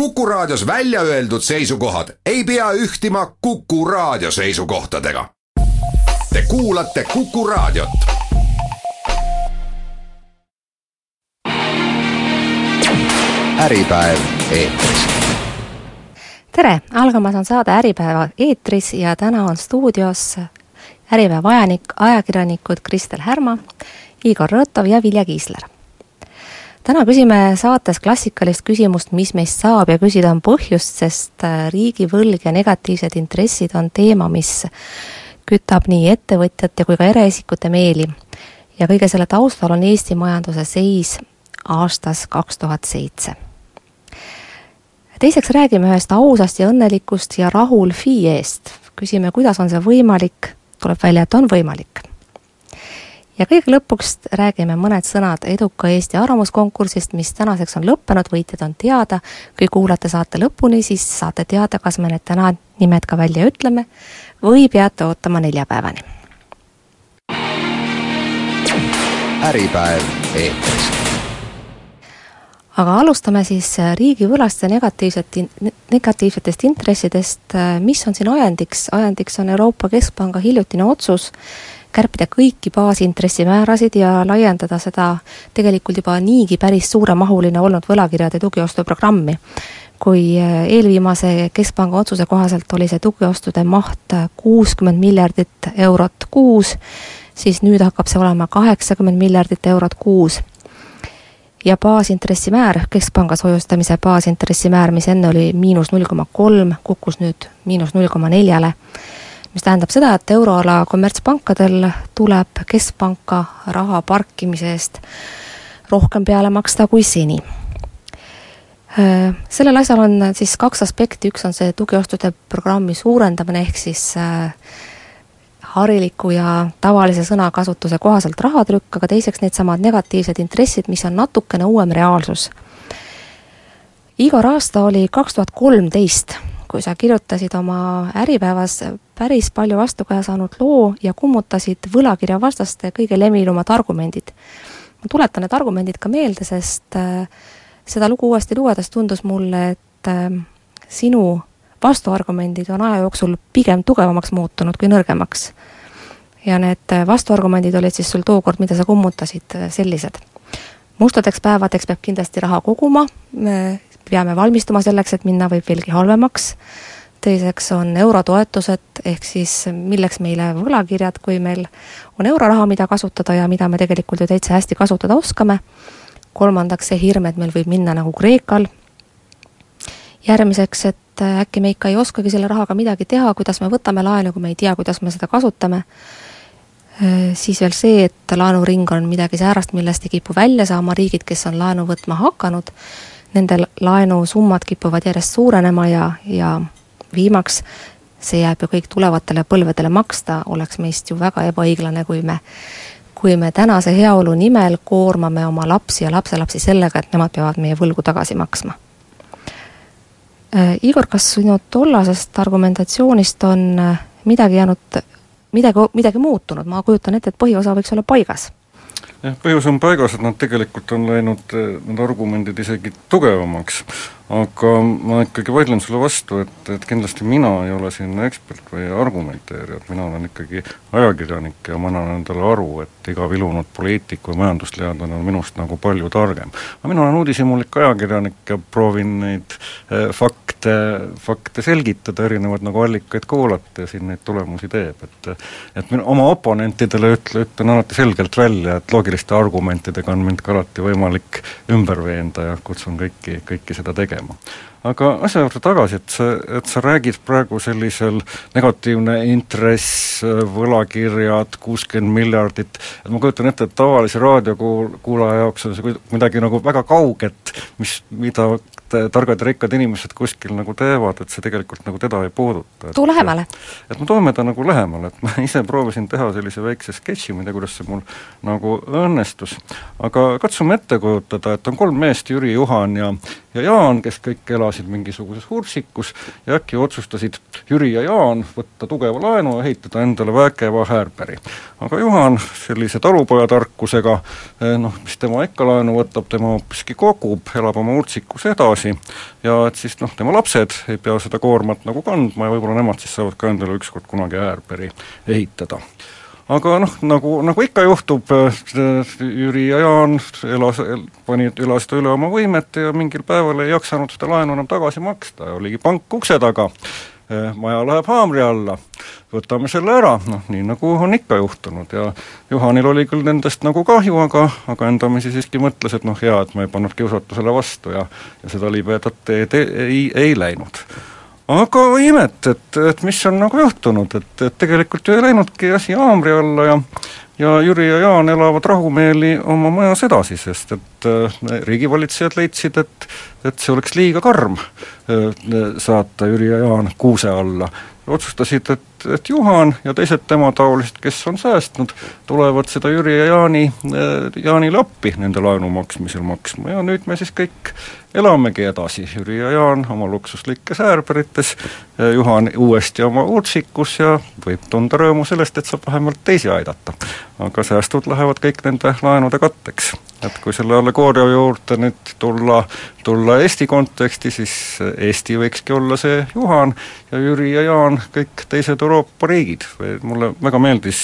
Kuku Raadios välja öeldud seisukohad ei pea ühtima Kuku Raadio seisukohtadega. Te kuulate Kuku Raadiot. äripäev eetris. tere, algamas on saade Äripäeva eetris ja täna on stuudios Äripäeva ajanik, ajakirjanikud Kristel Härma, Igor Rõtov ja Vilja Kiisler täna küsime saates klassikalist küsimust, mis meist saab ja küsida on põhjust, sest äh, riigivõlg ja negatiivsed intressid on teema, mis kütab nii ettevõtjate kui ka eraisikute meeli. ja kõige selle taustal on Eesti majanduse seis aastas kaks tuhat seitse. teiseks räägime ühest ausast ja õnnelikust ja rahul FIE-st. küsime, kuidas on see võimalik, tuleb välja, et on võimalik ja kõige lõpuks räägime mõned sõnad eduka Eesti arvamuskonkursist, mis tänaseks on lõppenud, võitjad on teada. kui kuulate saate lõpuni, siis saate teada, kas me need täna nimed ka välja ütleme või peate ootama neljapäevani. äripäev eetris. aga alustame siis riigivõlast ja negatiivset, negatiivsetest intressidest, mis on siin ajendiks, ajendiks on Euroopa Keskpanga hiljutine otsus kärpida kõiki baasintressimäärasid ja laiendada seda tegelikult juba niigi päris suuremahuline olnud võlakirjade tugiostuprogrammi. kui äh, eelviimase Keskpanga otsuse kohaselt oli see tugiostude maht kuuskümmend miljardit eurot kuus, siis nüüd hakkab see olema kaheksakümmend miljardit eurot kuus ja baasintressimäär, keskpangas hoiustamise baasintressimäär, mis enne oli miinus null koma kolm, kukkus nüüd miinus null koma neljale mis tähendab seda, et euroala kommertspankadel tuleb keskpanka raha parkimise eest rohkem peale maksta kui seni. Sellel asjal on siis kaks aspekti, üks on see tugiostude programmi suurendamine, ehk siis hariliku ja tavalise sõnakasutuse kohaselt rahatrükk, aga teiseks needsamad negatiivsed intressid, mis on natukene uuem reaalsus. Igor aasta oli kaks tuhat kolmteist kui sa kirjutasid oma Äripäevas päris palju vastukaja saanud loo ja kummutasid võlakirjavastaste kõige levinumad argumendid. ma tuletan need argumendid ka meelde, sest äh, seda lugu uuesti lugedes tundus mulle, et äh, sinu vastuargumendid on aja jooksul pigem tugevamaks muutunud kui nõrgemaks. ja need äh, vastuargumendid olid siis sul tookord, mida sa kummutasid, sellised. mustadeks päevadeks peab kindlasti raha koguma, peame valmistuma selleks, et minna võib veelgi halvemaks, teiseks on eurotoetused, ehk siis milleks meile võlakirjad, kui meil on euroraha, mida kasutada ja mida me tegelikult ju täitsa hästi kasutada oskame, kolmandaks see hirm, et meil võib minna nagu Kreekal, järgmiseks, et äkki me ikka ei oskagi selle rahaga midagi teha, kuidas me võtame laenu, kui me ei tea, kuidas me seda kasutame, siis veel see, et laenuring on midagi säärast, millest ei kipu välja saama riigid, kes on laenu võtma hakanud nende laenusummad kipuvad järjest suurenema ja, ja viimaks see jääb ju kõik tulevatele põlvedele maksta, oleks meist ju väga ebaõiglane, kui me kui me tänase heaolu nimel koormame oma lapsi ja lapselapsi sellega, et nemad peavad meie võlgu tagasi maksma. Äh, Igor, kas sinu tollasest argumentatsioonist on äh, midagi jäänud, midagi, midagi muutunud, ma kujutan ette, et põhiosa võiks olla paigas jah, põhjus on paigas, et nad tegelikult on läinud, eh, need argumendid isegi tugevamaks aga ma ikkagi vaidlen sulle vastu, et, et kindlasti mina ei ole siin ekspert või argumenteerija, et mina olen ikkagi ajakirjanik ja ma annan endale aru, et iga vilunud poliitik või majandusteadlane on minust nagu palju targem. aga mina olen uudishimulik ajakirjanik ja proovin neid eh, fakte, fakte selgitada, erinevaid nagu allikaid kuulata ja siin neid tulemusi teeb, et et mina oma oponentidele ütle, ütlen alati selgelt välja, et loogiliste argumentidega on mind ka alati võimalik ümber veenda ja kutsun kõiki, kõiki seda tegema tegema. Aga asja juurde tagasi, et sa, et sa räägid praegu sellisel negatiivne intress, võlakirjad, kuuskümmend miljardit, et ma kujutan ette, et tavalise raadiokuulaja jaoks on see midagi nagu väga kauget, mis, mida targad ja rikkad inimesed kuskil nagu teevad, et see tegelikult nagu teda ei puuduta. too lähemale. et me toome ta nagu lähemale, et ma ise proovisin teha sellise väikse sketši, ma ei tea, kuidas see mul nagu õnnestus, aga katsume ette kujutada, et on kolm meest, Jüri, Juhan ja ja Jaan, kes kõik elasid mingisuguses Ursikus ja äkki otsustasid Jüri ja Jaan võtta tugeva laenu ja ehitada endale vägeva häärperi. aga Juhan sellise talupojatarkusega, eh, noh, mis tema ikka laenu võtab, tema hoopiski kogub, elab oma Ursikus edasi ja et siis noh, tema lapsed ei pea seda koormat nagu kandma ja võib-olla nemad siis saavad ka endale ükskord kunagi häärperi ehitada aga noh, nagu, nagu ikka juhtub, äh, Jüri ja Jaan elas, panid, elasid üle oma võimete ja mingil päeval ei jaksanud seda laenu enam tagasi maksta. Ja oligi pank ukse taga, äh, maja läheb haamri alla, võtame selle ära, noh nii nagu on ikka juhtunud. Ja Juhanil oli küll nendest nagu kahju, aga, aga endamisi siiski mõtles, et noh, hea, et ma ei pannud kiusatusele vastu ja ja seda libedat teed ei, ei, ei läinud aga imet, et, et mis on nagu juhtunud, et, et tegelikult ju ei läinudki asi haamri alla ja ja Jüri ja Jaan elavad rahumeeli oma majas edasi, sest et äh, riigivalitsejad leidsid, et et see oleks liiga karm äh, saata Jüri ja Jaan kuuse alla. Otsustasid, et, et Juhan ja teised temataolised, kes on säästnud, tulevad seda Jüri ja Jaani, äh, Jaanile appi nende laenu maksmisel maksma. Ja nüüd me siis kõik elamegi edasi, Jüri ja Jaan oma luksuslikes äärberites, Juhan uuesti oma Urtsikus ja võib tunda rõõmu sellest, et saab vähemalt teisi aidata. aga säästud lähevad kõik nende laenude katteks et kui selle allegooria juurde nüüd tulla, tulla Eesti konteksti, siis Eesti võikski olla see Juhan ja Jüri ja Jaan kõik teised Euroopa riigid. Mulle väga meeldis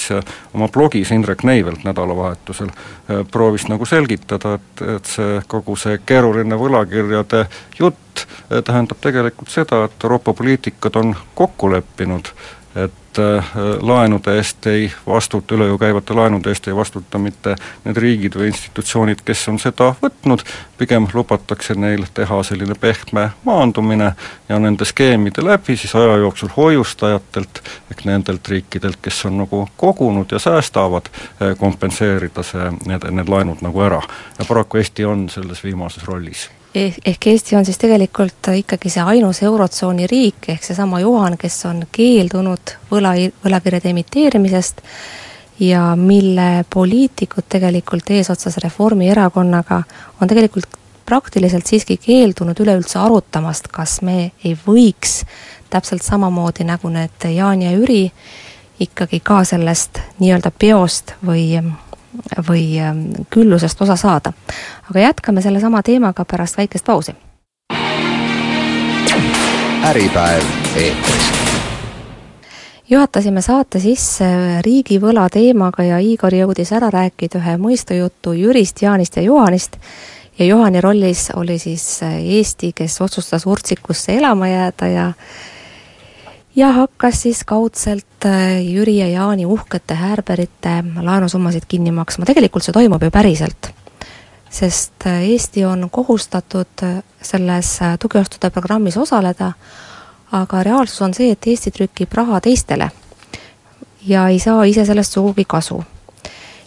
oma blogis Indrek Neivelt nädalavahetusel, äh, proovis nagu selgitada, et, et see kogu see keeruline võlakirjade jutt äh, tähendab tegelikult seda, et Euroopa poliitikad on kokku leppinud, et et äh, laenude eest ei vastuta, üle jõu käivate laenude eest ei vastuta mitte need riigid või institutsioonid, kes on seda võtnud, pigem lubatakse neil teha selline pehme maandumine ja nende skeemide läbi siis aja jooksul hoiustajatelt ehk nendelt riikidelt, kes on nagu kogunud ja säästavad, äh, kompenseerida see, need, need laenud nagu ära. ja paraku Eesti on selles viimases rollis ehk Eesti on siis tegelikult ikkagi see ainus Eurotsooni riik, ehk seesama Juhan, kes on keeldunud võla, võlakirjade emiteerimisest ja mille poliitikud tegelikult eesotsas Reformierakonnaga on tegelikult praktiliselt siiski keeldunud üleüldse arutamast, kas me ei võiks täpselt samamoodi, nagu need Jaan ja Jüri, ikkagi ka sellest nii-öelda peost või või ähm, küllusest osa saada. aga jätkame sellesama teemaga pärast väikest pausi. äripäev eetris juhatasime saate sisse riigivõla teemaga ja Igor jõudis ära rääkida ühe mõistujutu Jürist, Jaanist ja Juhanist ja Juhani rollis oli siis Eesti, kes otsustas Urtsikusse elama jääda ja ja hakkas siis kaudselt äh, Jüri ja Jaani uhkete häärberite laenusummasid kinni maksma, tegelikult see toimub ju päriselt. sest äh, Eesti on kohustatud äh, selles tugiostude programmis osaleda, aga reaalsus on see, et Eesti trükib raha teistele ja ei saa ise sellest sugugi kasu.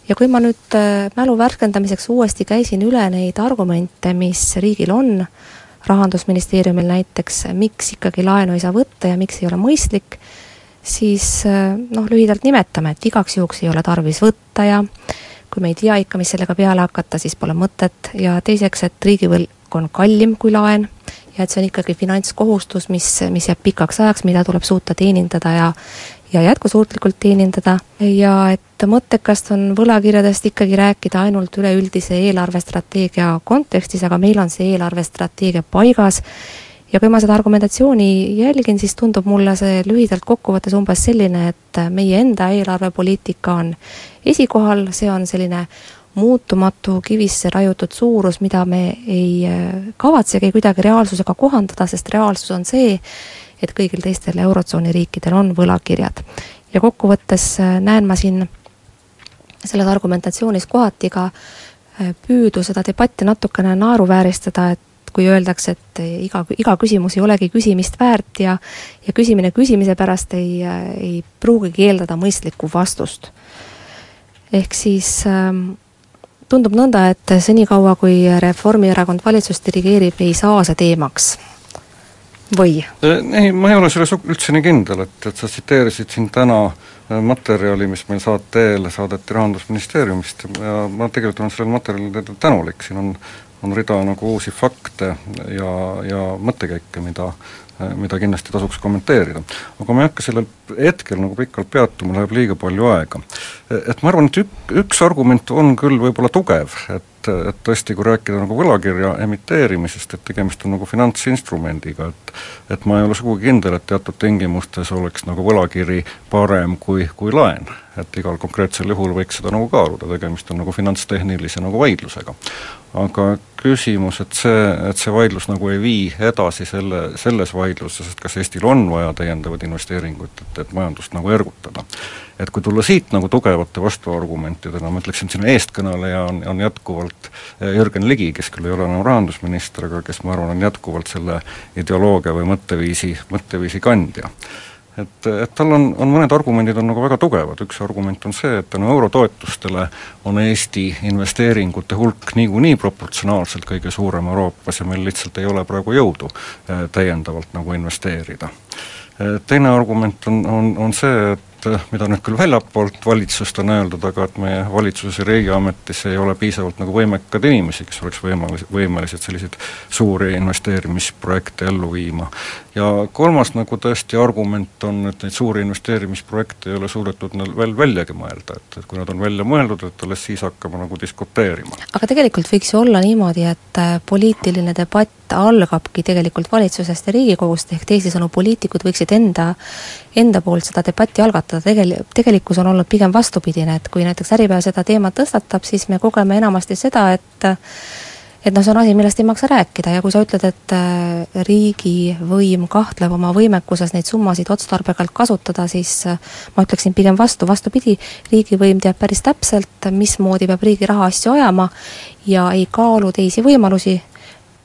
ja kui ma nüüd mälu värskendamiseks uuesti käisin üle neid argumente, mis riigil on, rahandusministeeriumil näiteks, miks ikkagi laenu ei saa võtta ja miks ei ole mõistlik, siis noh, lühidalt nimetame, et igaks juhuks ei ole tarvis võtta ja kui me ei tea ikka, mis sellega peale hakata, siis pole mõtet. Ja teiseks, et riigivõlg on kallim kui laen ja et see on ikkagi finantskohustus, mis, mis jääb pikaks ajaks, mida tuleb suuta teenindada ja ja jätkusuutlikult teenindada. Ja et mõttekast on võlakirjadest ikkagi rääkida ainult üleüldise eelarvestrateegia kontekstis, aga meil on see eelarvestrateegia paigas ja kui ma seda argumentatsiooni jälgin, siis tundub mulle see lühidalt kokkuvõttes umbes selline, et meie enda eelarvepoliitika on esikohal, see on selline muutumatu kivisse raiutud suurus, mida me ei kavatsegi kuidagi reaalsusega kohandada, sest reaalsus on see, et kõigil teistel Eurotsooni riikidel on võlakirjad. ja kokkuvõttes äh, näen ma siin selles argumentatsioonis kohati ka äh, püüdu seda debatti natukene naeruvääristada, et kui öeldakse, et iga, iga küsimus ei olegi küsimist väärt ja ja küsimine küsimise pärast ei, äh, ei pruugigi eeldada mõistlikku vastust. ehk siis ähm, tundub nõnda, et senikaua, kui Reformierakond valitsust dirigeerib, ei saa see teemaks või? Ei, ma ei ole selles üldse nii kindel, et, et sa tsiteerisid siin täna materjali, mis meil saate eel saadeti Rahandusministeeriumist ja ma tegelikult olen sellele materjalile tänulik, siin on on rida nagu uusi fakte ja, ja mõttekäike, mida mida kindlasti tasuks kommenteerida. aga ma ei hakka sellel hetkel nagu pikalt peatuma, läheb liiga palju aega. et ma arvan, et ük-, üks argument on küll võib-olla tugev, et et tõesti, kui rääkida nagu võlakirja emiteerimisest, et tegemist on nagu finantsinstrumendiga, et et ma ei ole sugugi kindel, et teatud tingimustes oleks nagu võlakiri parem kui, kui laen. et igal konkreetsel juhul võiks seda nagu kaaluda, tegemist on nagu finantstehnilise nagu vaidlusega aga küsimus, et see, et see vaidlus nagu ei vii edasi selle, selles vaidluses, et kas Eestil on vaja täiendavaid investeeringuid, et, et majandust nagu ergutada. et kui tulla siit nagu tugevate vastuargumentidena, ma ütleksin, siin eestkõneleja on, on jätkuvalt eh, Jürgen Ligi, kes küll ei ole enam rahandusminister, aga kes ma arvan, on jätkuvalt selle ideoloogia või mõtteviisi, mõtteviisi kandja et, et tal on, on mõned argumendid on nagu väga tugevad, üks argument on see, et tänu eurotoetustele on Eesti investeeringute hulk niikuinii proportsionaalselt kõige suurem Euroopas ja meil lihtsalt ei ole praegu jõudu eh, täiendavalt nagu investeerida. Eh, teine argument on, on, on see, et mida nüüd küll väljapoolt valitsust on öeldud, aga et meie valitsuses ja riigiametis ei ole piisavalt nagu võimekad inimesi, kes oleks võimelis-, võimelised selliseid suuri investeerimisprojekte ellu viima ja kolmas nagu tõesti argument on, et neid suuri investeerimisprojekte ei ole suudetud neil veel väljagi mõelda, et, et kui nad on välja mõeldud, et alles siis hakkame nagu diskuteerima. aga tegelikult võiks ju olla niimoodi, et äh, poliitiline debatt algabki tegelikult valitsusest ja Riigikogust, ehk teisisõnu, poliitikud võiksid enda, enda poolt seda debatti algatada, tegel-, tegelikkus on olnud pigem vastupidine, et kui näiteks Äripäev seda teemat tõstatab, siis me kogeme enamasti seda, et et noh, see on asi, millest ei maksa rääkida. Ja kui sa ütled, et äh, riigivõim kahtleb oma võimekuses neid summasid otstarbekalt kasutada, siis äh, ma ütleksin pigem vastu, vastupidi, riigivõim teab päris täpselt, mismoodi peab riigi rahaasju ajama ja ei kaalu teisi võimalusi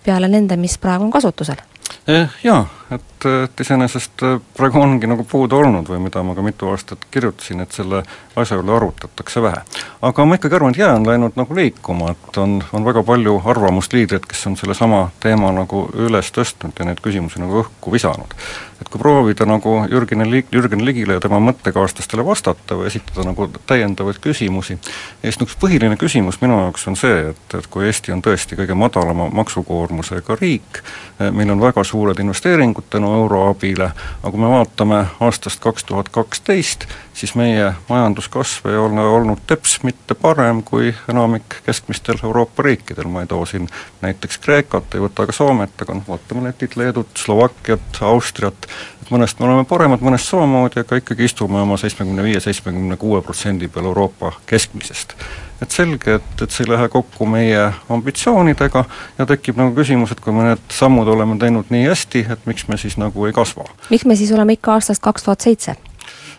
peale nende, mis praegu on kasutusel. Eh, jaa, et et, iseenesest äh, praegu ongi nagu puudu olnud või mida ma ka mitu aastat kirjutasin, et selle asja üle arutatakse vähe. aga ma ikkagi arvan, et jää on läinud nagu liikuma, et on, on väga palju arvamusliidreid, kes on sellesama teema nagu üles tõstnud ja neid küsimusi nagu õhku visanud. et kui proovida nagu Jürgen Lig-, Jürgen Ligile ja tema mõttekaaslastele vastata või esitada nagu täiendavaid küsimusi, siis üks põhiline küsimus minu jaoks on see, et, et kui Eesti on tõesti kõige madalama maksukoormusega riik, meil on väga suured investeeringud tänu euroabile, aga kui me vaatame aastast kaks tuhat kaksteist, siis meie majanduskasv ei ole olnud teps mitte parem kui enamik keskmistel Euroopa riikidel, ma ei too siin näiteks Kreekat, ei võta ka Soomet, aga noh, vaatame Lätit, Leedut, Slovakkiat, Austriat, et mõnest me oleme paremad, mõnest samamoodi, aga ikkagi istume oma seitsmekümne viie, seitsmekümne kuue protsendi peal Euroopa keskmisest et selge, et, et see ei lähe kokku meie ambitsioonidega ja tekib nagu küsimus, et kui me need sammud oleme teinud nii hästi, et miks me siis nagu ei kasva. miks me siis oleme ikka aastast kaks tuhat seitse?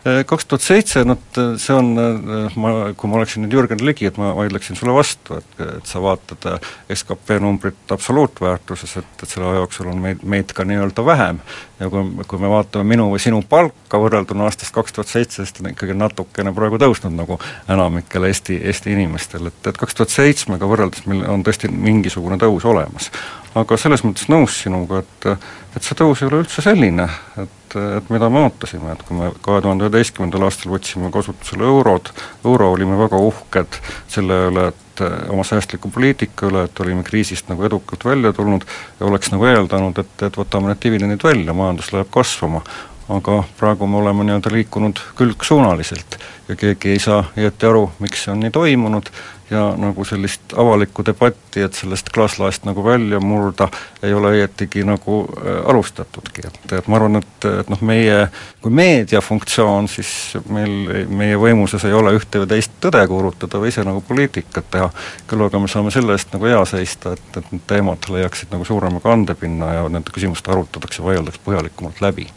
Äh, kaks tuhat seitse, no see on, äh, ma, kui ma oleksin nüüd Jürgen Ligi, et ma vaidleksin sulle vastu, et, et sa vaatad äh, skp numbrit absoluutväärtuses, et, et selle aja jooksul on meid, meid ka nii-öelda vähem ja kui, kui me vaatame minu või sinu palka võrrelduna aastast kaks tuhat seitse, siis ta on ikkagi natukene praegu tõusnud nagu enamikel Eesti, Eesti inimestel, et, et kaks tuhat seitsmega võrreldes meil on tõesti mingisugune tõus olemas. Aga selles mõttes nõus sinuga, et et see tõus ei ole üldse selline, et et, mida me ootasime, et kui me kahe tuhande üheteistkümnendal aastal võtsime kasutusele eurod, euro olime väga uhked selle üle, et oma säästliku poliitika üle, et olime kriisist nagu edukalt välja tulnud ja oleks nagu eeldanud, et, et võtame need dividendid välja, majandus läheb kasvama, aga praegu me oleme nii-öelda liikunud külgsuunaliselt ja keegi ei saa õieti aru, miks see on nii toimunud. Ja nagu sellist avalikku debatti, et sellest klaaslaest nagu välja murda, ei ole õietigi nagu äh, alustatudki, et, et ma arvan, et, et noh, meie kui meedia funktsioon, siis meil, meie võimuses ei ole ühte või teist tõde kuulutada või ise nagu poliitikat teha, küll aga me saame selle eest nagu hea seista, et, et need teemad leiaksid nagu suurema kandepinna ja nende küsimuste arutatakse, vaieldakse põhjalikumalt läbi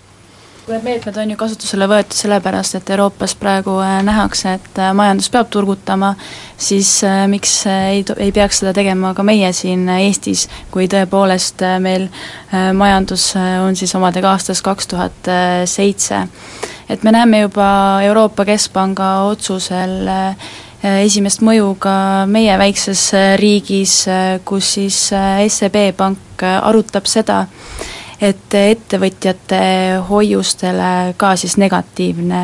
Need meetmed on ju kasutusele võetud sellepärast, et Euroopas praegu äh, nähakse, et äh, majandus peab turgutama, siis äh, miks ei, ei peaks seda tegema ka meie siin Eestis, kui tõepoolest meil majandus on siis omadega aastast kaks tuhat seitse. et me näeme juba Euroopa Keskpanga otsusel esimest mõju ka meie väikses riigis, kus siis SEB pank arutab seda, et ettevõtjate hoiustele ka siis negatiivne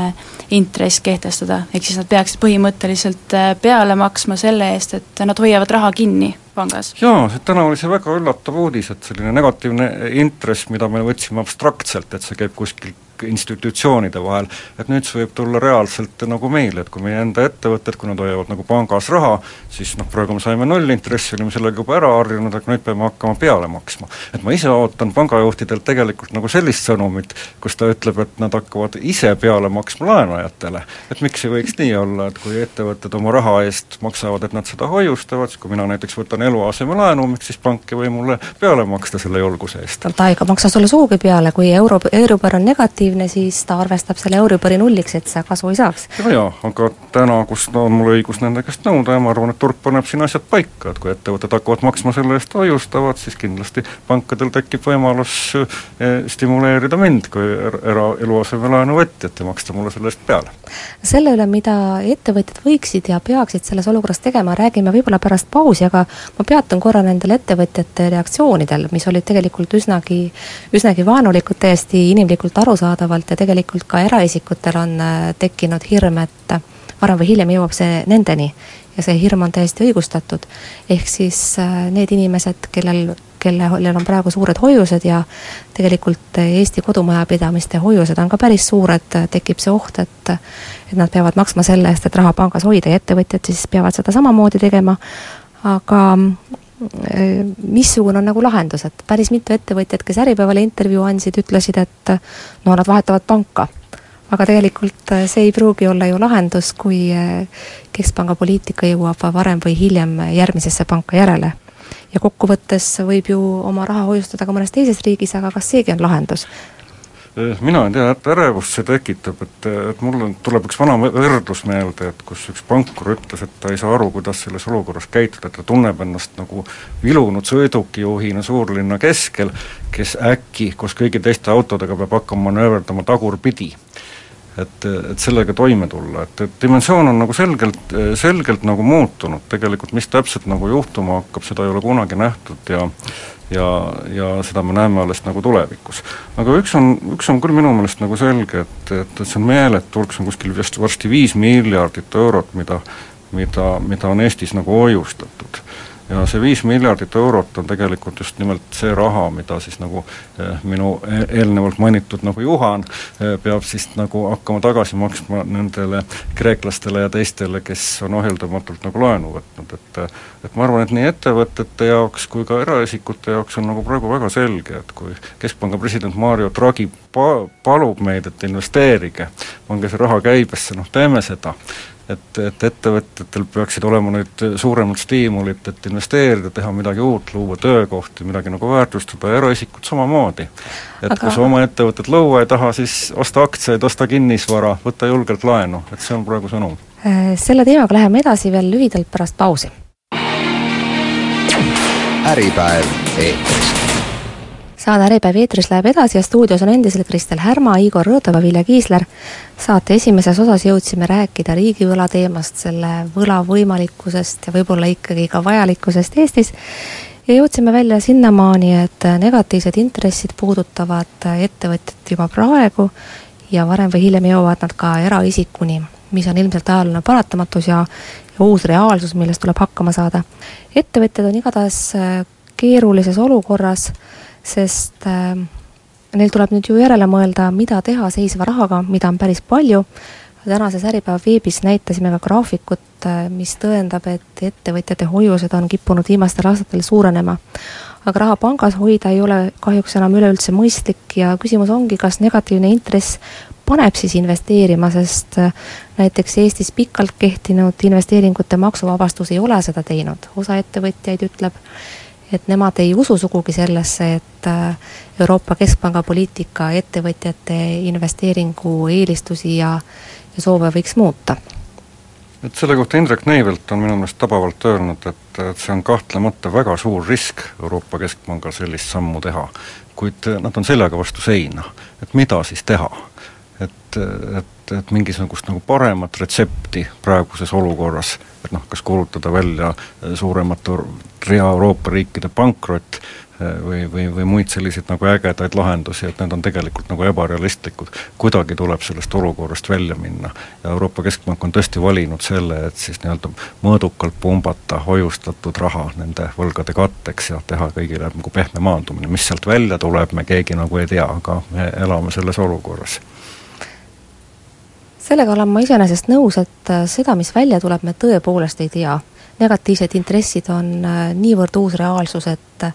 intress kehtestada, ehk siis nad peaksid põhimõtteliselt äh, peale maksma selle eest, et nad hoiavad raha kinni pangas. jaa, täna oli see väga üllatav uudis, et selline negatiivne intress, mida me võtsime abstraktselt, et see käib kuskil institutsioonide vahel, et nüüd see võib tulla reaalselt nagu meile, et kui meie enda ettevõtted, kui nad hoiavad nagu pangas raha, siis noh, praegu me saime nullintressi, olime sellega juba ära harjunud, aga nüüd peame hakkama peale maksma. et ma ise ootan pangajuhtidelt tegelikult nagu sellist sõnumit, kus ta ütleb, et nad hakkavad ise peale maksma laenajatele. et miks ei võiks nii olla, et kui ettevõtted oma raha eest maksavad, et nad seda hoiustavad, siis kui mina näiteks võtan eluasemelaenu, miks siis pank ei või mulle peale maksta selle julguse eest? ta ei maksa sulle sugugi peale, kui euro, euribor on negatiivne, negatiivne, siis ta arvestab selle Euribori nulliks, et sa kasu ei saaks. ja, ja aga täna, kus no, on mul õigus nende käest nõuda ja ma arvan, et turg paneb siin asjad paika, et kui ettevõtted hakkavad maksma selle eest hoiustavad, siis kindlasti pankadel tekib võimalus eh, stimuleerida mind kui era-, eluasemelaenu võtjat ja maksta mulle selle eest peale. selle üle, mida ettevõtjad võiksid ja peaksid selles olukorras tegema, räägime võib-olla pärast pausi, aga ma peatun korra nendel ettevõtjate reaktsioonidel, mis olid tegelikult üsnagi, üsnagi vaenulikud, täiesti inimlikult arusaadavad, arusaadavalt ja tegelikult ka eraisikutel on äh, tekkinud hirm, et varem või hiljem jõuab see nendeni ja see hirm on täiesti õigustatud. ehk siis äh, need inimesed, kellel, kellel on praegu suured hoiused ja tegelikult Eesti kodumajapidamiste hoiused on ka päris suured, tekib see oht, et et nad peavad maksma selle eest, et raha pangas hoida ja ettevõtjad siis peavad seda samamoodi tegema, aga äh, missugune on nagu lahendus, et päris mitu ettevõtjat, kes Äripäevale intervjuu andsid, ütlesid, et no nad vahetavad panka aga tegelikult äh, see ei pruugi olla ju lahendus, kui äh, keskpanga poliitika jõuab varem või hiljem järgmisesse panka järele. ja kokkuvõttes võib ju oma raha hoiustada ka mõnes teises riigis, aga kas seegi on lahendus? Äh, mina ei tea, et ärevust see tekitab, et, et mul tuleb üks vana võrdlus meelde, et kus üks pankur ütles, et ta ei saa aru, kuidas selles olukorras käituda, et ta tunneb ennast nagu vilunud sõidukijuhina suurlinna keskel, kes äkki koos kõigi teiste autodega peab hakkama manööverdama tagurpidi et, et sellega toime tulla, et, et dimensioon on nagu selgelt, selgelt nagu muutunud, tegelikult mis täpselt nagu juhtuma hakkab, seda ei ole kunagi nähtud ja ja, ja seda me näeme alles nagu tulevikus. aga üks on, üks on küll minu meelest nagu selge, et, et, et see on meeletu hulk, see on kuskil vist varsti viis miljardit eurot, mida mida, mida on Eestis nagu hoiustatud ja see viis miljardit eurot on tegelikult just nimelt see raha, mida siis nagu eh, minu e-, eelnevalt mainitud nagu Juhan eh, peab siis nagu hakkama tagasi maksma nendele kreeklastele ja teistele, kes on ohjeldamatult nagu laenu võtnud, et et ma arvan, et nii ettevõtete jaoks kui ka eraisikute jaoks on nagu praegu väga selge, et kui Keskpanga president Mario Draghi pa-, palub meid, et investeerige, pange see raha käibesse, noh teeme seda et, et ettevõtjatel peaksid olema nüüd suuremad stiimulid, et investeerida, teha midagi uut, luua töökohti, midagi nagu väärtustada eraisikud samamoodi. et Aga... kui sa oma ettevõtet luua ei taha, siis osta aktsiaid, osta kinnisvara, võta julgelt laenu, et see on praegu sõnum. Äh, selle teemaga läheme edasi veel lühidalt pärast pausi. äripäev eetris saade Äripäev eetris läheb edasi ja stuudios on endiselt Kristel Härma, Igor Rõõtov ja Vilja Kiisler. saate esimeses osas jõudsime rääkida riigivõla teemast, selle võla võimalikkusest ja võib-olla ikkagi ka vajalikkusest Eestis ja jõudsime välja sinnamaani, et negatiivsed intressid puudutavad ettevõtjat juba praegu ja varem või hiljem jõuavad nad ka eraisikuni, mis on ilmselt ajalooline paratamatus ja, ja uus reaalsus, millest tuleb hakkama saada. ettevõtjad on igatahes keerulises olukorras sest äh, neil tuleb nüüd ju järele mõelda, mida teha seisva rahaga, mida on päris palju, tänases Äripäeva veebis näitasime ka graafikut, äh, mis tõendab, et ettevõtjate hoiused on kippunud viimastel aastatel suurenema. aga raha pangas hoida ei ole kahjuks enam üleüldse mõistlik ja küsimus ongi, kas negatiivne intress paneb siis investeerima, sest äh, näiteks Eestis pikalt kehtinud investeeringute maksuvabastus ei ole seda teinud, osa ettevõtjaid ütleb, et nemad ei usu sugugi sellesse, et äh, Euroopa Keskpanga poliitika ettevõtjate investeeringu eelistusi ja, ja soove võiks muuta. et selle kohta Indrek Neivelt on minu meelest tabavalt öelnud, et, et see on kahtlemata väga suur risk Euroopa Keskpangal sellist sammu teha, kuid nad on seljaga vastu seina, et mida siis teha et, et, et mingisugust nagu paremat retsepti praeguses olukorras, et noh, kas kuulutada välja suuremate rea Euroopa riikide pankrot või, või, või muid selliseid nagu ägedaid lahendusi, et need on tegelikult nagu ebarealistlikud. kuidagi tuleb sellest olukorrast välja minna. ja Euroopa Keskpank on tõesti valinud selle, et siis nii-öelda mõõdukalt pumbata hoiustatud raha nende võlgade katteks ja teha kõigile nagu pehme maandumine, mis sealt välja tuleb, me keegi nagu ei tea, aga me elame selles olukorras sellega olen ma iseenesest nõus, et seda, mis välja tuleb, me tõepoolest ei tea negatiivsed intressid on äh, niivõrd uus reaalsus, et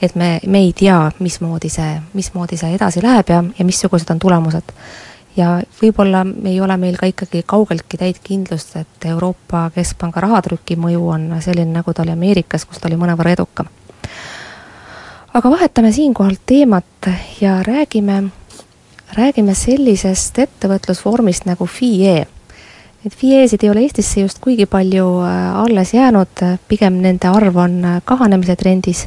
et me, me ei tea, mismoodi see, mismoodi see edasi läheb ja, ja missugused on tulemused. ja võib-olla ei ole meil ka ikkagi kaugeltki täit kindlust, et Euroopa Keskpanga rahatrüki mõju on selline, nagu ta oli Ameerikas, kus ta oli mõnevõrra edukam. aga vahetame siinkohal teemat ja räägime, räägime sellisest ettevõtlusvormist nagu FIE Neid FIE-sid ei ole Eestisse just kuigi palju äh, alles jäänud, pigem nende arv on äh, kahanemise trendis.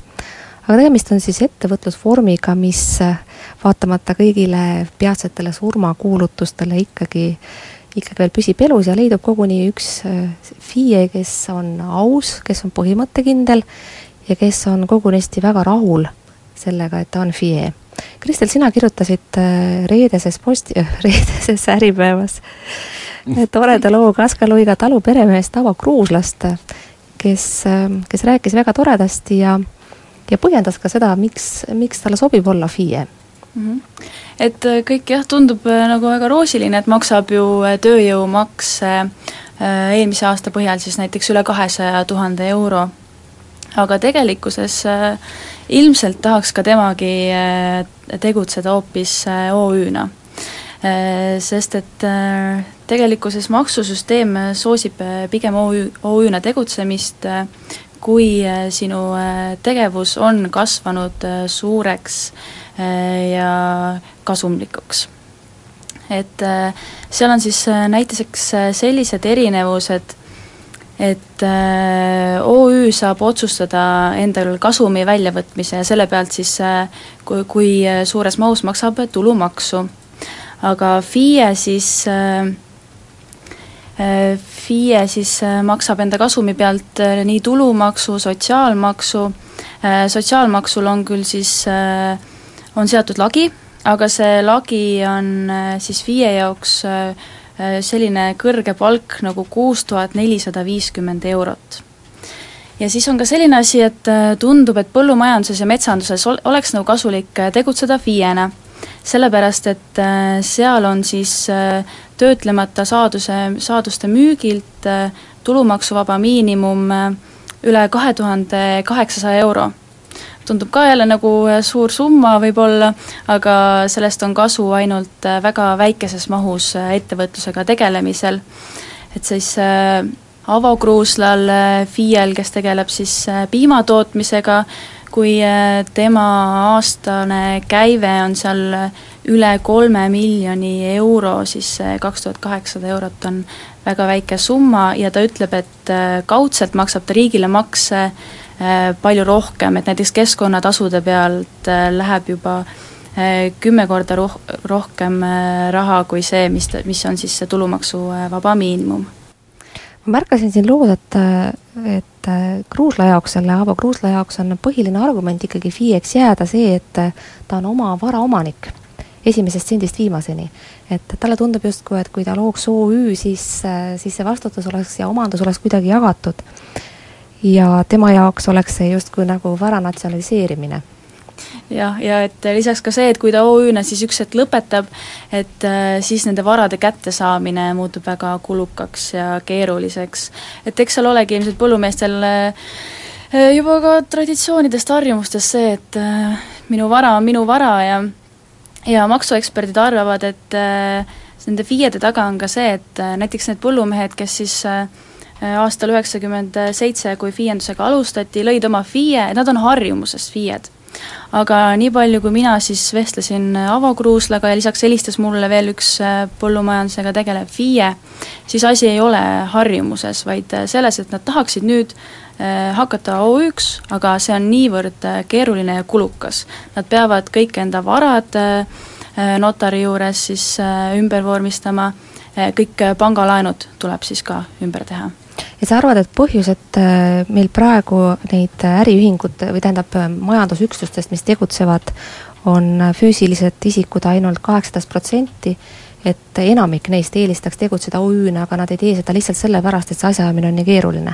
aga tegemist on siis ettevõtlusvormiga, mis äh, vaatamata kõigile peatsetele surmakuulutustele ikkagi, ikkagi veel püsib elus ja leidub koguni üks FIE, kes on aus, kes on põhimõttekindel ja kes on kogunisti väga rahul sellega, et ta on FIE. Kristel, sina kirjutasid reedeses posti-, reedeses Äripäevas toreda loo Kaska-Luiga talu peremehest Avo Kruuslast, kes, kes rääkis väga toredasti ja, ja põhjendas ka seda, miks, miks talle sobib olla FIE mm. -hmm. et äh, kõik jah, tundub äh, nagu väga roosiline, et maksab ju äh, tööjõumakse eelmise aasta põhjal siis näiteks üle kahesaja tuhande euro. aga tegelikkuses ilmselt tahaks ka temagi tegutseda hoopis OÜ-na Äh, sest et äh, tegelikkuses maksusüsteem soosib äh, pigem OÜ, OÜ-na tegutsemist, kui sinu tegevus on kasvanud suureks ja kasumlikuks. et seal on siis näiteks sellised erinevused, et OÜ saab otsustada endal kasumi väljavõtmise ja selle pealt siis kui, kui suures mahus maksab tulumaksu. Aga FIE siis äh, äh, FIE siis äh, maksab enda kasumi pealt nii tulumaksu, sotsiaalmaksu, sotsiaalmaksul on küll siis, on seatud lagi, aga see lagi on siis FIE jaoks selline kõrge palk nagu kuus tuhat nelisada viiskümmend eurot. ja siis on ka selline asi, et tundub, et põllumajanduses ja metsanduses ol-, oleks nagu kasulik tegutseda FIE-na sellepärast et äh, seal on siis äh, töötlemata saaduse, saaduste müügilt äh, tulumaksuvaba miinimum üle kahe tuhande kaheksasaja euro. Tundub ka jälle nagu suur summa võib-olla, aga sellest on kasu ainult väga väikeses mahus ettevõtlusega tegelemisel. et siis Avo Kruuslal, FIE-l, kes tegeleb siis piimatootmisega, kui äh, tema aastane käive on seal üle kolme miljoni euro, siis see kaks tuhat kaheksasada eurot on väga väike summa ja ta ütleb, et äh, kaudselt maksab ta riigile makse äh, palju rohkem, et näiteks keskkonnatasude pealt läheb juba kümme korda roh-, rohkem raha kui see, mis, mis on siis see tulumaksuvaba miinimum ma märkasin siin loos, et, et Kruusla jaoks, selle Aavo Kruusla jaoks on põhiline argument ikkagi FIE-ks jääda see, et ta on oma vara omanik esimesest sendist viimaseni. et talle tundub justkui, et kui ta looks OÜ, siis, siis see vastutus oleks ja omandus oleks kuidagi jagatud. Ja tema jaoks oleks see justkui nagu vara natsionaliseerimine jah, ja et lisaks ka see, et kui ta OÜ-na siis üks hetk lõpetab, et äh, siis nende varade kättesaamine muutub väga kulukaks ja keeruliseks. et eks seal olegi ilmselt põllumeestel äh, juba ka traditsioonidest, harjumustest see, et äh, minu vara on minu vara ja ja maksueksperdid arvavad, et nende FIE-de taga on ka see, et näiteks need põllumehed, kes siis aastal üheksakümmend seitse, kui FIE-ndusega alustati, lõid oma FIE, nad on harjumusest FIE-d aga nii palju, kui mina siis vestlesin Avo Kruuslaga ja lisaks helistas mulle veel üks äh, põllumajandusega tegelev FIE, siis asi ei ole harjumuses, vaid äh, selles, et nad tahaksid nüüd äh, hakata OÜ-ks, aga see on niivõrd keeruline ja kulukas. Nad peavad kõik enda varad notari juures siis ümber vormistama, kõik pangalaenud tuleb siis ka ümber teha et sa arvad, et põhjus, et äh, meil praegu neid äriühingute või tähendab, majandusüksustest, mis tegutsevad, on füüsilised isikud ainult kaheksateist protsenti, et enamik neist eelistaks tegutseda OÜ-na, aga nad ei tee seda lihtsalt sellepärast, et see asjaajamine on nii keeruline.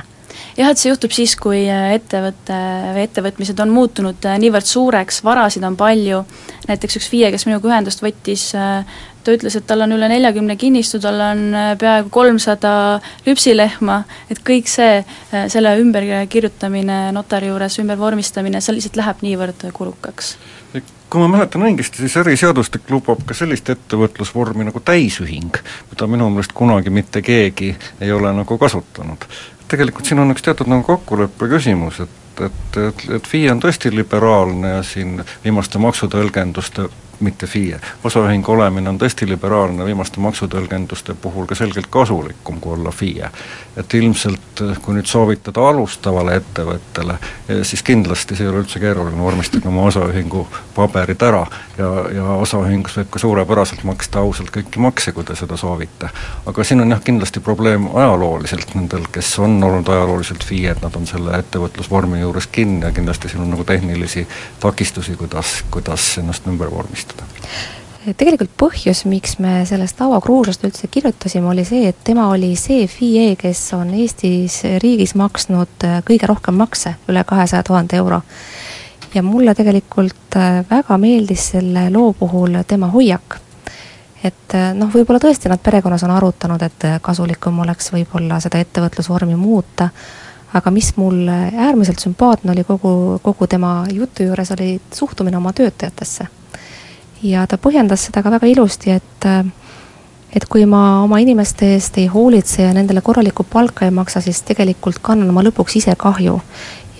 Jah, et see juhtub siis, kui äh, ettevõte või ettevõtmised on muutunud äh, niivõrd suureks, varasid on palju, näiteks üks FIE, kes minuga ühendust võttis, äh, ta ütles, et tal on üle neljakümne kinnistu, tal on peaaegu kolmsada lüpsilehma, et kõik see, selle ümberkirjutamine notari juures, ümbervormistamine, see lihtsalt läheb niivõrd kulukaks. Kui ma mäletan õigesti, siis äriseadustik lubab ka sellist ettevõtlusvormi nagu täisühing, mida minu meelest kunagi mitte keegi ei ole nagu kasutanud. Tegelikult siin on üks teatud nagu kokkuleppe küsimus, et et, et, et FIE on tõesti liberaalne ja siin viimaste maksutõlgenduste mitte FIE. osaühingu olemine on tõesti liberaalne, viimaste maksutõlgenduste puhul ka selgelt kasulikum kui olla FIE. et ilmselt, kui nüüd soovitada alustavale ettevõttele, siis kindlasti see ei ole üldse keeruline, vormistage oma osaühingu paberid ära ja, ja osaühingus võib ka suurepäraselt maksta ausalt kõiki makse, kui te seda soovite. aga siin on jah, kindlasti probleem ajalooliselt nendel, kes on olnud ajalooliselt FIE-d, nad on selle ettevõtlusvormi juures kinni ja kindlasti siin on nagu tehnilisi takistusi, kuidas, kuidas ennast ümber vormistada kasutada tegelikult põhjus, miks me sellest Avo Kruusast üldse kirjutasime, oli see, et tema oli see FIE, kes on Eestis riigis maksnud äh, kõige rohkem makse, üle kahesaja tuhande euro. ja mulle tegelikult äh, väga meeldis selle loo puhul tema hoiak. et äh, noh, võib-olla tõesti nad perekonnas on arutanud, et kasulikum oleks võib-olla seda ettevõtlusvormi muuta, aga mis mulle äärmiselt sümpaatne oli kogu, kogu tema jutu juures, oli suhtumine oma töötajatesse ja ta põhjendas seda ka väga ilusti, et et kui ma oma inimeste eest ei hoolitse ja nendele korralikku palka ei maksa, siis tegelikult kannan ma lõpuks ise kahju.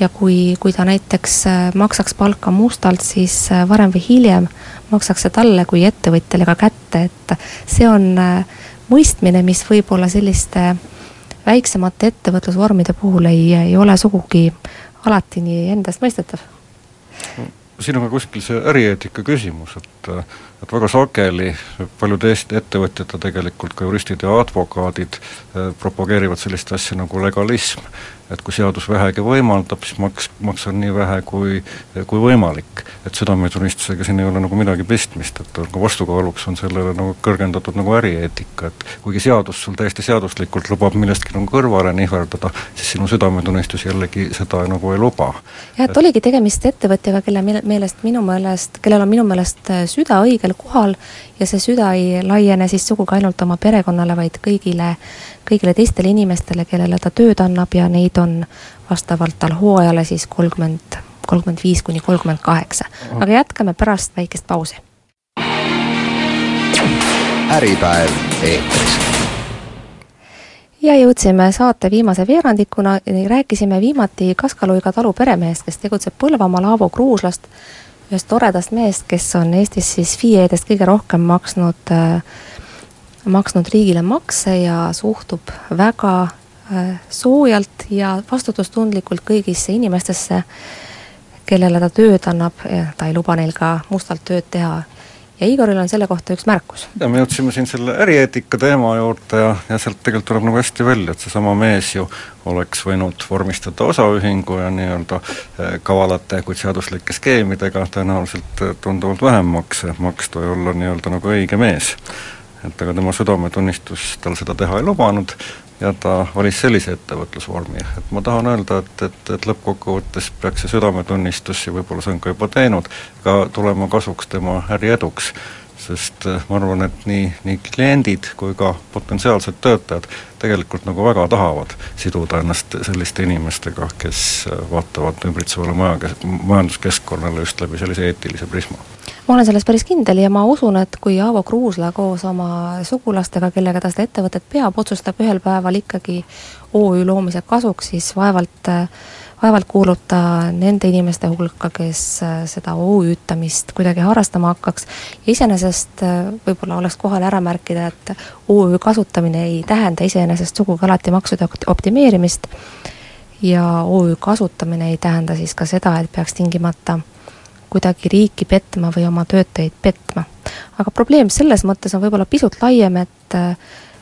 ja kui, kui ta näiteks äh, maksaks palka mustalt, siis äh, varem või hiljem maksaks see talle kui ettevõtjale ka kätte, et see on äh, mõistmine, mis võib-olla selliste väiksemate ettevõtlusvormide puhul ei, ei ole sugugi alati nii endastmõistetav siin on ka kuskil see ärieetika küsimus, et et väga sageli paljud Eesti ettevõtjad ja tegelikult ka juristid ja advokaadid eh, propageerivad sellist asja nagu legalism et kui seadus vähegi võimaldab, siis maks, maksan nii vähe kui, kui võimalik. et südametunnistusega siin ei ole nagu midagi pistmist, et nagu vastukaaluks on sellele nagu kõrgendatud nagu ärieetika, et kuigi seadus sul täiesti seaduslikult lubab millestki nagu kõrvale nihverdada, siis sinu südametunnistus jällegi seda nagu ei luba. jah, et oligi tegemist ettevõtjaga, kelle meelest minu meelest, kellel on minu meelest süda õigel kohal ja see süda ei laiene siis sugugi ainult oma perekonnale, vaid kõigile, kõigile teistele inimestele, kellele ta tööd annab ja neid on vastavalt tal hooajale siis kolmkümmend, kolmkümmend viis kuni kolmkümmend kaheksa. aga jätkame pärast väikest pausi. äripäev eetris ja jõudsime saate viimase veerandikuna, rääkisime viimati Kaskaluiga talu peremehest, kes tegutseb Põlvamaal Aavo Kruuslast, ühest toredast mehest, kes on Eestis siis FIE-dest kõige rohkem maksnud äh,, maksnud riigile makse ja suhtub väga äh, soojalt ja vastutustundlikult kõigisse inimestesse, kellele ta tööd annab, ta ei luba neil ka mustalt tööd teha ja Igoril on selle kohta üks märkus. ja me jõudsime siin selle ärieetika teema juurde ja, ja sealt tegelikult tuleb nagu hästi välja, et seesama mees ju oleks võinud vormistada osaühingu ja nii-öelda eh, kavalate, kuid seaduslike skeemidega tõenäoliselt eh, tunduvalt vähem makse maksta ja olla nii-öelda nagu õige mees. et aga tema südametunnistus tal seda teha ei lubanud ja ta valis sellise ettevõtlusvormi, et ma tahan öelda, et, et, et lõppkokkuvõttes peaks see südametunnistus ja võib-olla see on ka juba teinud, ka tulema kasuks tema äri eduks. Sest eh, ma arvan, et nii, nii kliendid kui ka potentsiaalsed töötajad tegelikult nagu väga tahavad siduda ennast selliste inimestega, kes eh, vaatavad ümbritsevale maja, majanduskeskkonnale just läbi sellise eetilise prisma. Ma olen selles päris kindel ja ma usun, et kui Aavo Kruusla koos oma sugulastega, kellega ta seda ettevõtet peab, otsustab ühel päeval ikkagi OÜ loomise kasuks, siis vaevalt, vaevalt kuulub ta nende inimeste hulka, kes seda OÜ-tamist kuidagi harrastama hakkaks. ja iseenesest võib-olla oleks kohal ära märkida, et OÜ kasutamine ei tähenda iseenesest sugugi alati maksude optimeerimist ja OÜ kasutamine ei tähenda siis ka seda, et peaks tingimata kuidagi riiki petma või oma töötajaid petma. aga probleem selles mõttes on võib-olla pisut laiem, et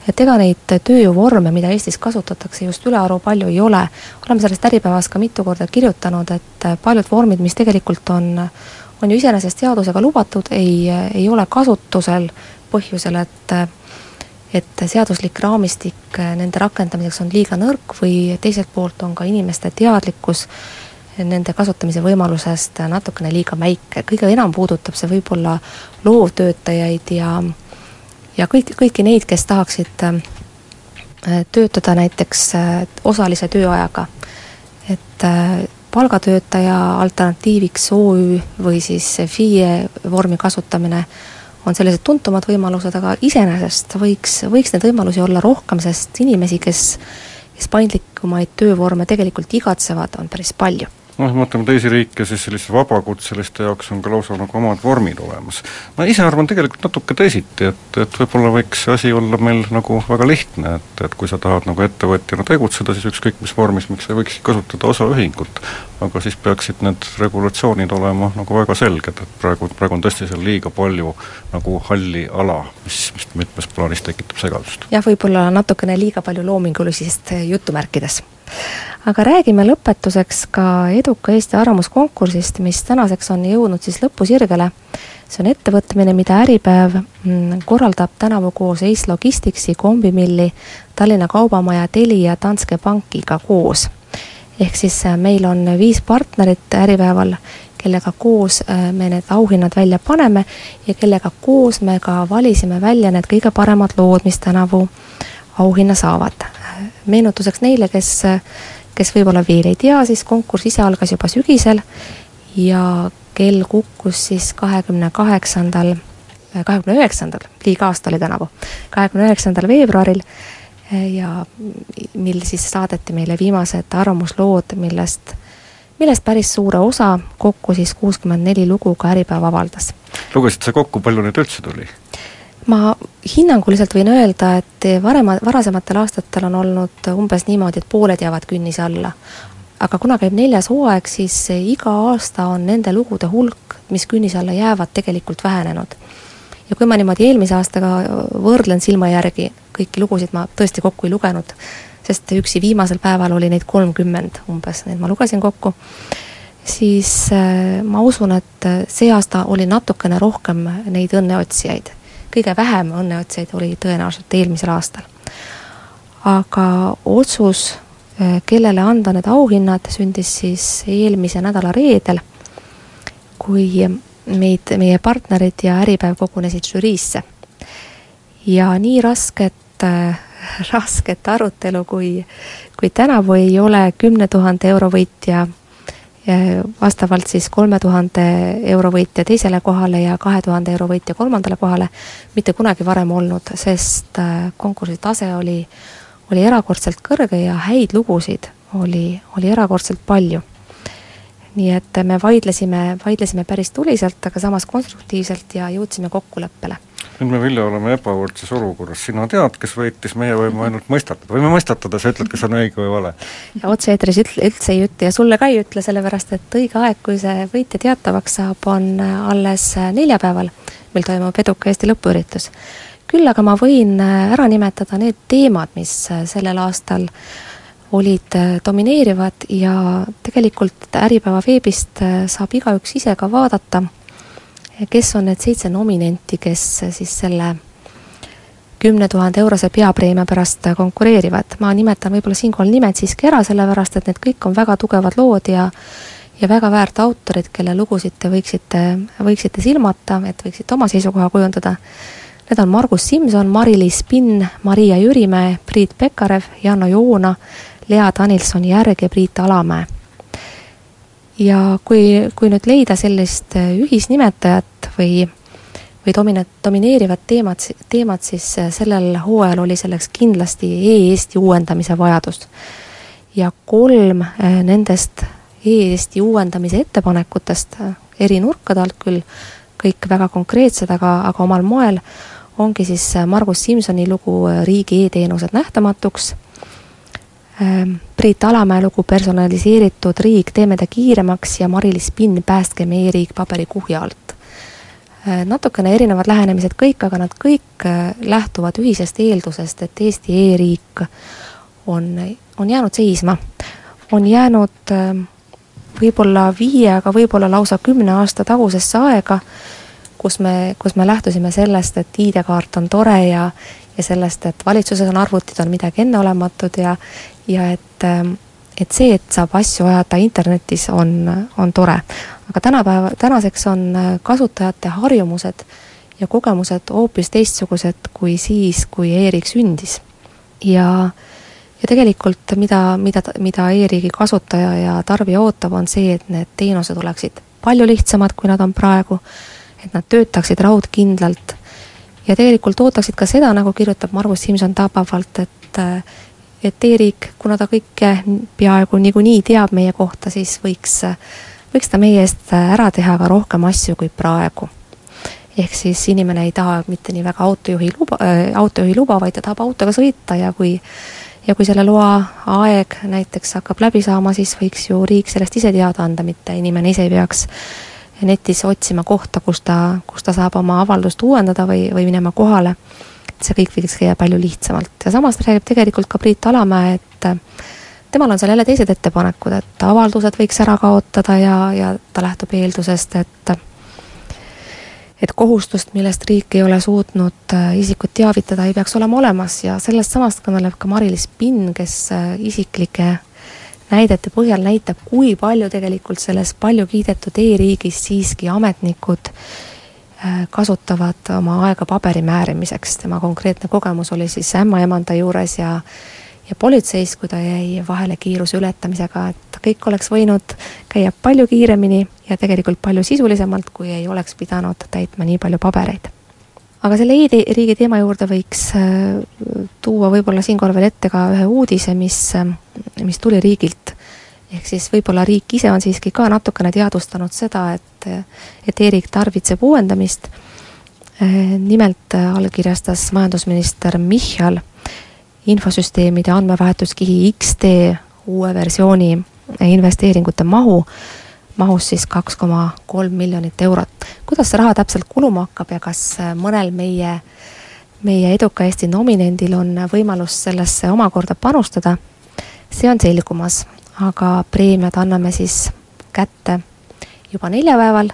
et ega neid tööjõuvorme, mida Eestis kasutatakse, just ülearu palju ei ole. oleme sellest Äripäevas ka mitu korda kirjutanud, et paljud vormid, mis tegelikult on, on ju iseenesest seadusega lubatud, ei, ei ole kasutusel põhjusel, et et seaduslik raamistik nende rakendamiseks on liiga nõrk või teiselt poolt on ka inimeste teadlikkus nende kasutamise võimalusest natukene liiga väike, kõige enam puudutab see võib-olla loovtöötajaid ja ja kõik, kõiki neid, kes tahaksid äh, töötada näiteks äh, osalise tööajaga. et äh, palgatöötaja alternatiiviks OÜ või siis FIE vormi kasutamine on sellised tuntumad võimalused, aga iseenesest võiks, võiks neid võimalusi olla rohkem, sest inimesi, kes kes paindlikumaid töövorme tegelikult igatsevad, on päris palju noh, mõtleme teisi riike, siis selliste vabakutseliste jaoks on ka lausa nagu omad vormid olemas. ma ise arvan tegelikult natuke teisiti, et, et võib-olla võiks see asi olla meil nagu väga lihtne, et, et kui sa tahad nagu ettevõtjana tegutseda, siis ükskõik mis vormis, miks sa ei võikski kasutada osaühingut. aga siis peaksid need regulatsioonid olema nagu väga selged, et praegu, praegu on tõesti seal liiga palju nagu halli ala, mis, mis mitmes plaanis tekitab segadust. jah, võib-olla natukene liiga palju loomingulisest jutumärkides aga räägime lõpetuseks ka eduka Eesti arvamuskonkursist, mis tänaseks on jõudnud siis lõpusirgele. see on ettevõtmine, mida Äripäev mm, korraldab tänavu koos Ace Logisticsi, Kombimilli, Tallinna Kaubamaja, Telia, Danske Bankiga koos. ehk siis äh, meil on viis partnerit Äripäeval, kellega koos äh, me need auhinnad välja paneme ja kellega koos me ka valisime välja need kõige paremad lood, mis tänavu auhinna saavad. Meenutuseks neile, kes kes võib-olla veel ei tea, siis konkurss ise algas juba sügisel ja kell kukkus siis kahekümne kaheksandal, kahekümne üheksandal, liiga aasta oli tänavu, kahekümne üheksandal veebruaril ja mil siis saadeti meile viimased arvamuslood, millest, millest päris suure osa, kokku siis kuuskümmend neli lugu ka Äripäev avaldas. lugesid sa kokku, palju neid üldse tuli? Ma hinnanguliselt võin öelda, et varema, varasematel aastatel on olnud umbes niimoodi, et pooled jäävad künnise alla. aga kuna käib neljas hooaeg, siis iga aasta on nende lugude hulk, mis künnise alla jäävad, tegelikult vähenenud. ja kui ma niimoodi eelmise aastaga võrdlen silma järgi, kõiki lugusid ma tõesti kokku ei lugenud, sest üksi viimasel päeval oli neid kolmkümmend umbes, neid ma lugesin kokku, siis äh, ma usun, et see aasta oli natukene rohkem neid õnneotsijaid kõige vähem õnneotsijaid oli tõenäoliselt eelmisel aastal. aga otsus, eh, kellele anda need auhinnad, sündis siis eelmise nädala reedel, kui meid, meie partnerid ja Äripäev kogunesid žüriisse. ja nii rasket äh, rasket arutelu, kui, kui tänavu ei ole kümne tuhande euro võitja vastavalt siis kolme tuhande euro võitja teisele kohale ja kahe tuhande euro võitja kolmandale kohale, mitte kunagi varem olnud, sest äh, konkursi tase oli, oli erakordselt kõrge ja häid lugusid oli, oli erakordselt palju. nii et me vaidlesime, vaidlesime päris tuliselt, aga samas konstruktiivselt ja jõudsime kokkuleppele nüüd me, Vilja, oleme ebavõrdses olukorras, sina tead, kes võitis, meie võime ainult mõistatada, võime mõistatada, sa ütled, kas on õige või vale. ja otse-eetris ütle, üldse ei ütle ja sulle ka ei ütle, sellepärast et õige aeg, kui see võitja teatavaks saab, on alles neljapäeval, mil toimub eduka Eesti lõpuüritus. küll aga ma võin ära nimetada need teemad, mis sellel aastal olid domineerivad ja tegelikult Äripäeva veebist saab igaüks ise ka vaadata kes on need seitse nominenti, kes siis selle kümne tuhande eurose peapreemia pärast konkureerivad. ma nimetan võib-olla siinkohal nimed siiski ära, sellepärast et need kõik on väga tugevad lood ja ja väga väärt autorid, kelle lugusid te võiksite, võiksite silmata, et võiksite oma seisukoha kujundada. Need on Margus Simson, Mari-Liis Pinn, Maria Jürimäe, Priit Pekarev, Janno Joona, Lea Danilson-Järg ja Priit Alamäe ja kui, kui nüüd leida sellist äh, ühisnimetajat või, või domine-, domineerivat teemat, teemat, siis äh, sellel hooajal oli selleks kindlasti e-Eesti uuendamise vajadus. ja kolm äh, nendest e-Eesti uuendamise ettepanekutest eri nurkade alt küll, kõik väga konkreetsed, aga, aga omal moel, ongi siis Margus Simsoni lugu Riigi e-teenused nähtamatuks Priit Alamäe lugu Personaliseeritud riik, teeme ta kiiremaks ja Mari-Liis Pinn, Päästke meie riik paberikuhja alt. natukene erinevad lähenemised kõik, aga nad kõik lähtuvad ühisest eeldusest, et Eesti e-riik on, on jäänud seisma. on jäänud võib-olla viie, aga võib-olla lausa kümne aasta tagusesse aega, kus me, kus me lähtusime sellest, et ID-kaart on tore ja ja sellest, et valitsuses on arvutid, on midagi enneolematut ja ja et, et see, et saab asju ajada internetis, on, on tore. aga tänapäeva, tänaseks on kasutajate harjumused ja kogemused hoopis teistsugused kui siis, kui e-riik sündis. ja, ja tegelikult mida, mida, mida e-riigi kasutaja ja tarbija ootab, on see, et need teenused oleksid palju lihtsamad, kui nad on praegu, et nad töötaksid raudkindlalt ja tegelikult ootaksid ka seda, nagu kirjutab Margus Simson tabavalt, et et e-riik, kuna ta kõike peaaegu niikuinii teab meie kohta, siis võiks, võiks ta meie eest ära teha ka rohkem asju kui praegu. ehk siis inimene ei taha mitte nii väga autojuhi luba äh,, autojuhi luba, vaid ta tahab autoga sõita ja kui ja kui selle loa aeg näiteks hakkab läbi saama, siis võiks ju riik sellest ise teada anda, mitte inimene ise ei peaks netis otsima kohta, kus ta, kus ta saab oma avaldust uuendada või, või minema kohale. See kõik võiks käia palju lihtsamalt. Ja samas räägib tegelikult ka Priit Alamäe, et temal on seal jälle teised ettepanekud, et avaldused võiks ära kaotada ja, ja ta lähtub eeldusest, et et kohustust, millest riik ei ole suutnud äh, isikut teavitada, ei peaks olema olemas. Ja sellest samast kõneleb ka Mari-Liis Pinn, kes äh, isiklike näidete põhjal näitab, kui palju tegelikult selles palju kiidetud e-riigis siiski ametnikud äh, kasutavad oma aega paberi määrimiseks, tema konkreetne kogemus oli siis ämmaemanda juures ja ja politseis, kui ta jäi vahele kiiruse ületamisega, et kõik oleks võinud käia palju kiiremini ja tegelikult palju sisulisemalt, kui ei oleks pidanud täitma nii palju pabereid. Aga selle e-riigi teema juurde võiks äh, tuua võib-olla siinkohal veel ette ka ühe uudise, mis, äh, mis tuli riigilt. Ehk siis võib-olla riik ise on siiski ka natukene teadvustanud seda, et, et e-riik tarvitseb uuendamist. Äh, nimelt allkirjastas majandusminister Michal infosüsteemide andmevahetuskihi X-tee uue versiooni investeeringute mahu mahus siis kaks koma kolm miljonit eurot. kuidas see raha täpselt kuluma hakkab ja kas äh, mõnel meie, meie eduka Eesti nominendil on võimalus sellesse omakorda panustada, see on selgumas, aga preemiad anname siis kätte juba neljapäeval,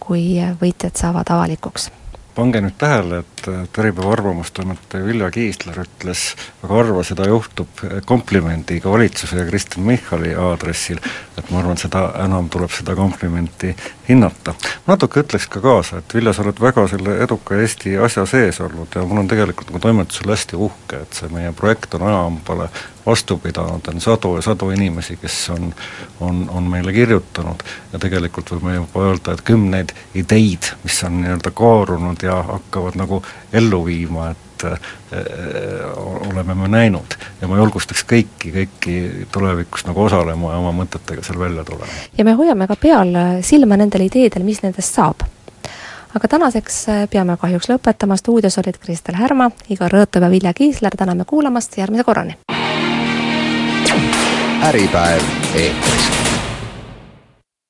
kui võitjad saavad avalikuks. Pange nüüd tähele, et Äripäeva arvamustoimetaja Vilja Kiisler ütles, väga harva seda juhtub, komplimendiga valitsuse ja Kristen Michali aadressil, et ma arvan, seda enam tuleb seda komplimenti hinnata. natuke ütleks ka kaasa, et Vilja, sa oled väga selle eduka Eesti asja sees olnud ja mul on tegelikult nagu toimetusel hästi uhke, et see meie projekt on ajahambale vastu pidanud, on sadu ja sadu inimesi, kes on, on, on meile kirjutanud ja tegelikult võime juba öelda, et kümneid ideid, mis on nii-öelda kaarunud ja hakkavad nagu ellu viima, et äh, oleme me näinud. Ja ma julgustaks kõiki, kõiki tulevikus nagu osalema ja oma mõtetega seal välja tulema. ja me hoiame ka peal silma nendel ideedel, mis nendest saab. Aga tänaseks peame kahjuks lõpetama, stuudios olid Kristel Härma, Igor Rõõtov ja Vilja Kiisler, täname kuulamast, järgmise korrani! Äripäev eetris